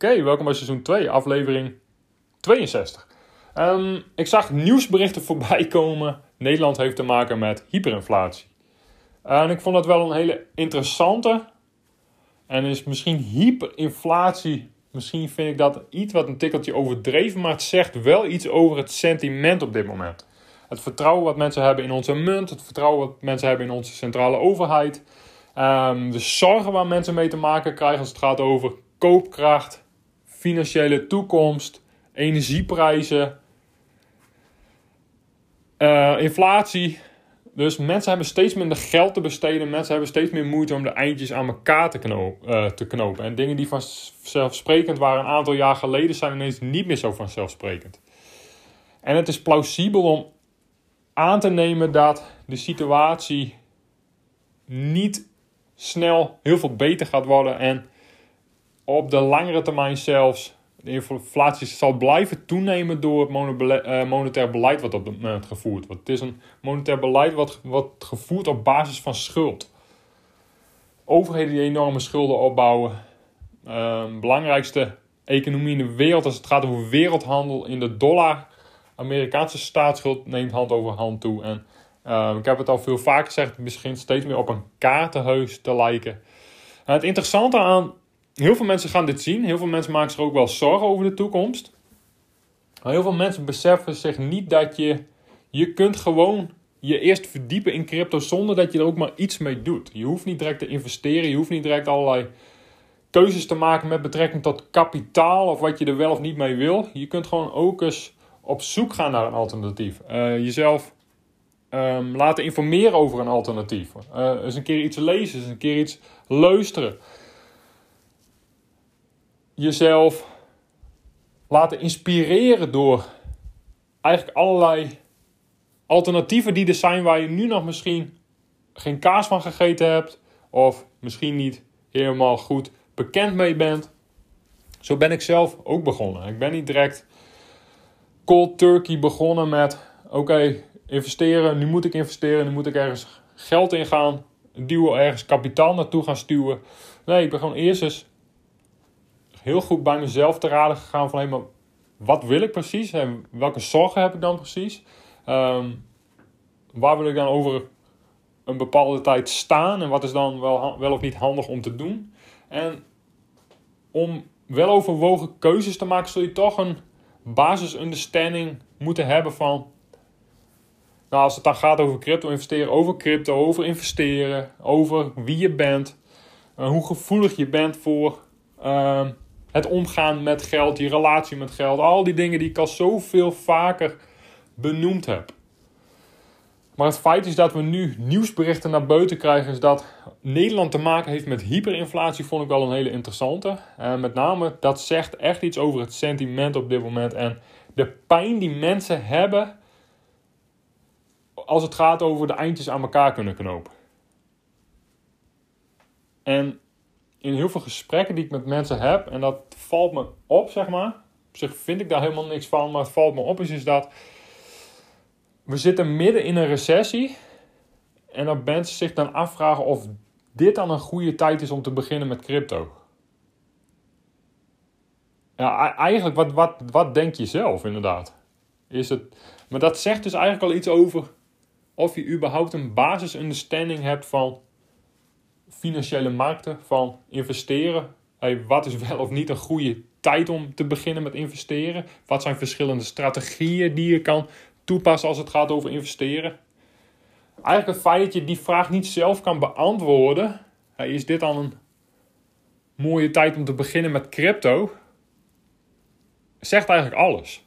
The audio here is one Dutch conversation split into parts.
Oké, welkom bij seizoen 2, aflevering 62. Ehm, ik zag nieuwsberichten voorbij komen. Nederland heeft te maken met hyperinflatie. En ik vond dat wel een hele interessante. En is misschien hyperinflatie, misschien vind ik dat iets wat een tikkeltje overdreven, maar het zegt wel iets over het sentiment op dit moment. Het vertrouwen wat mensen hebben in onze munt, het vertrouwen wat mensen hebben in onze centrale overheid. Um, de zorgen waar mensen mee te maken krijgen als het gaat over koopkracht, financiële toekomst, energieprijzen, uh, inflatie. Dus mensen hebben steeds minder geld te besteden. Mensen hebben steeds meer moeite om de eindjes aan elkaar uh, te knopen. En dingen die vanzelfsprekend waren een aantal jaar geleden zijn ineens niet meer zo vanzelfsprekend. En het is plausibel om aan te nemen dat de situatie niet snel heel veel beter gaat worden en op de langere termijn zelfs de inflatie zal blijven toenemen door het eh, monetair beleid wat op het moment gevoerd wordt. Het is een monetair beleid wat, wat gevoerd op basis van schuld. Overheden die enorme schulden opbouwen. Uh, belangrijkste economie in de wereld als het gaat over wereldhandel in de dollar. Amerikaanse staatsschuld neemt hand over hand toe. En uh, ik heb het al veel vaker gezegd, het begint steeds meer op een kaartenhuis te lijken. En het interessante aan heel veel mensen gaan dit zien. Heel veel mensen maken zich ook wel zorgen over de toekomst. Heel veel mensen beseffen zich niet dat je... Je kunt gewoon je eerst verdiepen in crypto zonder dat je er ook maar iets mee doet. Je hoeft niet direct te investeren. Je hoeft niet direct allerlei keuzes te maken met betrekking tot kapitaal of wat je er wel of niet mee wil. Je kunt gewoon ook eens op zoek gaan naar een alternatief. Uh, jezelf um, laten informeren over een alternatief. Uh, eens een keer iets lezen, eens een keer iets luisteren jezelf laten inspireren door eigenlijk allerlei alternatieven die er zijn waar je nu nog misschien geen kaas van gegeten hebt of misschien niet helemaal goed bekend mee bent. Zo ben ik zelf ook begonnen. Ik ben niet direct cold turkey begonnen met oké, investeren, nu moet ik investeren, nu moet ik ergens geld in gaan duwen, ergens kapitaal naartoe gaan stuwen. Nee, ik ben gewoon eerst eens heel goed bij mezelf te raden gegaan van hey, wat wil ik precies en welke zorgen heb ik dan precies? Um, waar wil ik dan over een bepaalde tijd staan en wat is dan wel, wel of niet handig om te doen? En om wel overwogen keuzes te maken, zul je toch een basisunderstanding moeten hebben van. Nou, als het dan gaat over crypto investeren, over crypto, over investeren, over wie je bent, uh, hoe gevoelig je bent voor uh, het omgaan met geld, je relatie met geld, al die dingen die ik al zoveel vaker benoemd heb. Maar het feit is dat we nu nieuwsberichten naar buiten krijgen, is dat Nederland te maken heeft met hyperinflatie, vond ik wel een hele interessante. En met name, dat zegt echt iets over het sentiment op dit moment en de pijn die mensen hebben als het gaat over de eindjes aan elkaar kunnen knopen. En in heel veel gesprekken die ik met mensen heb, en dat valt me op, zeg maar. Op zich vind ik daar helemaal niks van, maar het valt me op is, is dat we zitten midden in een recessie. En dat mensen zich dan afvragen of dit dan een goede tijd is om te beginnen met crypto. Ja, eigenlijk, wat, wat, wat denk je zelf inderdaad? Is het, maar dat zegt dus eigenlijk al iets over of je überhaupt een basisunderstanding hebt van financiële markten, van investeren. Hey, wat is wel of niet een goede tijd om te beginnen met investeren? Wat zijn verschillende strategieën die je kan toepassen als het gaat over investeren? Eigenlijk het feit dat je die vraag niet zelf kan beantwoorden, hey, is dit dan een mooie tijd om te beginnen met crypto? Zegt eigenlijk alles.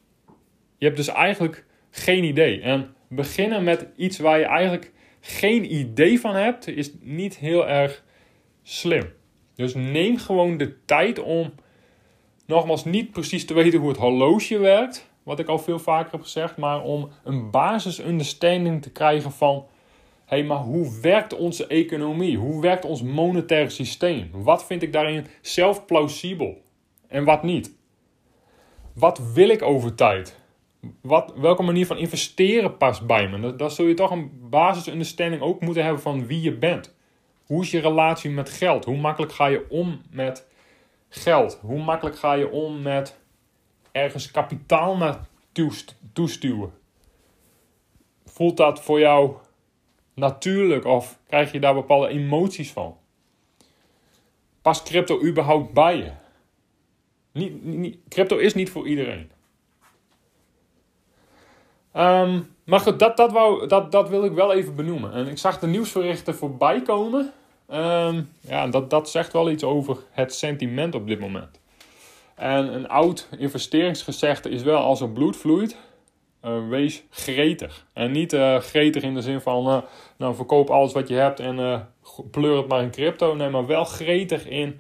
Je hebt dus eigenlijk geen idee. En beginnen met iets waar je eigenlijk geen idee van hebt, is niet heel erg slim. Dus neem gewoon de tijd om nogmaals niet precies te weten hoe het horloge werkt, wat ik al veel vaker heb gezegd, maar om een basis understanding te krijgen van hé, hey, maar hoe werkt onze economie? Hoe werkt ons monetair systeem? Wat vind ik daarin zelf plausibel en wat niet? Wat wil ik over tijd? Wat, welke manier van investeren past bij me? Dan, zul je toch een basis understanding ook moeten hebben van wie je bent. Hoe is je relatie met geld? Hoe makkelijk ga je om met geld? Hoe makkelijk ga je om met ergens kapitaal naar toestuwen? Voelt dat voor jou natuurlijk of krijg je daar bepaalde emoties van? Past crypto überhaupt bij je? Niet, niet, crypto is niet voor iedereen. Um, maar goed, dat, dat, wou, dat, dat wil ik wel even benoemen. En ik zag de nieuwsberichten voorbij komen. Um, ja, dat, dat zegt wel iets over het sentiment op dit moment. En een oud investeringsgezegde is wel als er bloed vloeit, uh, wees gretig. En niet uh, gretig in de zin van, uh, nou verkoop alles wat je hebt en pleur het maar in crypto. Nee, maar wel gretig in,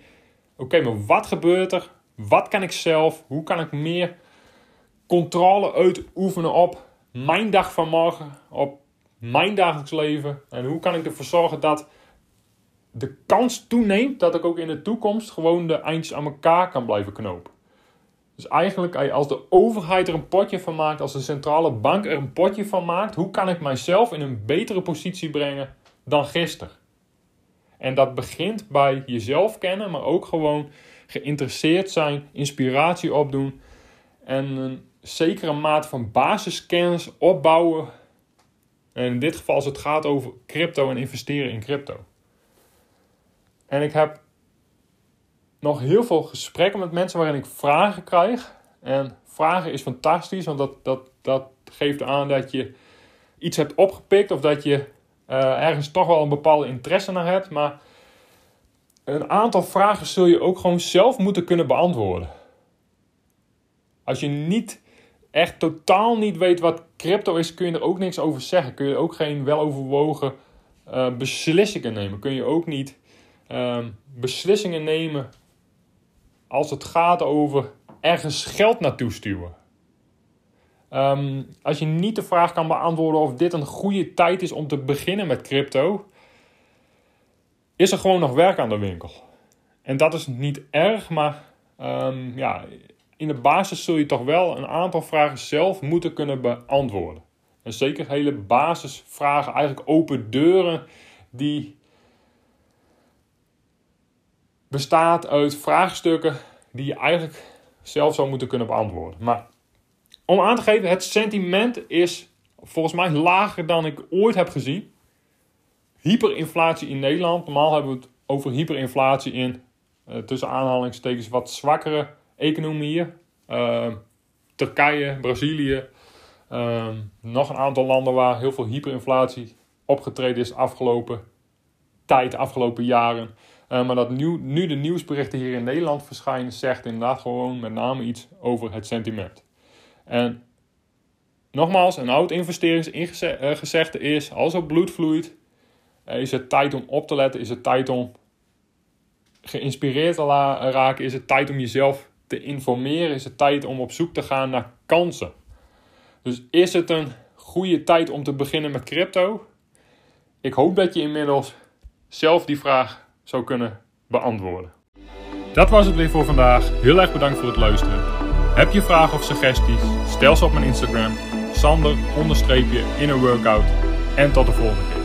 oké, maar wat gebeurt er? Wat kan ik zelf? Hoe kan ik meer controle uitoefenen op mijn dag van morgen, op mijn dagelijks leven? En hoe kan ik ervoor zorgen dat de kans toeneemt dat ik ook in de toekomst gewoon de eindjes aan elkaar kan blijven knopen? Dus eigenlijk, als de overheid er een potje van maakt, als de centrale bank er een potje van maakt, hoe kan ik mijzelf in een betere positie brengen dan gisteren? En dat begint bij jezelf kennen, maar ook gewoon geïnteresseerd zijn, inspiratie opdoen en een zekere mate van basiskennis opbouwen. En in dit geval als het gaat over crypto en investeren in crypto. En ik heb nog heel veel gesprekken met mensen waarin ik vragen krijg. En vragen is fantastisch, want dat, dat, dat geeft aan dat je iets hebt opgepikt of dat je uh, ergens toch wel een bepaalde interesse naar hebt. Maar een aantal vragen zul je ook gewoon zelf moeten kunnen beantwoorden. Als je niet echt totaal niet weet wat crypto is, kun je er ook niks over zeggen. Kun je ook geen weloverwogen uh, beslissingen nemen. Kun je ook niet uh, beslissingen nemen als het gaat over ergens geld naartoe stuwen. Um, als je niet de vraag kan beantwoorden of dit een goede tijd is om te beginnen met crypto, is er gewoon nog werk aan de winkel. En dat is niet erg, maar um, ja, in de basis zul je toch wel een aantal vragen zelf moeten kunnen beantwoorden. En zeker hele basisvragen, eigenlijk open deuren, die bestaat uit vraagstukken die je eigenlijk zelf zou moeten kunnen beantwoorden. Maar om aan te geven, het sentiment is volgens mij lager dan ik ooit heb gezien. Hyperinflatie in Nederland. Normaal hebben we het over hyperinflatie in uh, tussen aanhalingstekens wat zwakkere economieën. Uh, Turkije, Brazilië. Uh, nog een aantal landen waar heel veel hyperinflatie opgetreden is afgelopen tijd, afgelopen jaren. Uh, maar dat nu, nu de nieuwsberichten hier in Nederland verschijnen, zegt inderdaad gewoon met name iets over het sentiment. En nogmaals, een oud investeringsgezegde is: als er bloed vloeit, is het tijd om op te letten, is het tijd om geïnspireerd te raken, is het tijd om jezelf te informeren, is het tijd om op zoek te gaan naar kansen. Dus is het een goede tijd om te beginnen met crypto? Ik hoop dat je inmiddels zelf die vraag zou kunnen beantwoorden. Dat was het weer voor vandaag. Heel erg bedankt voor het luisteren. Heb je vragen of suggesties? Stel ze op mijn Instagram. Sander in een workout. En tot de volgende keer.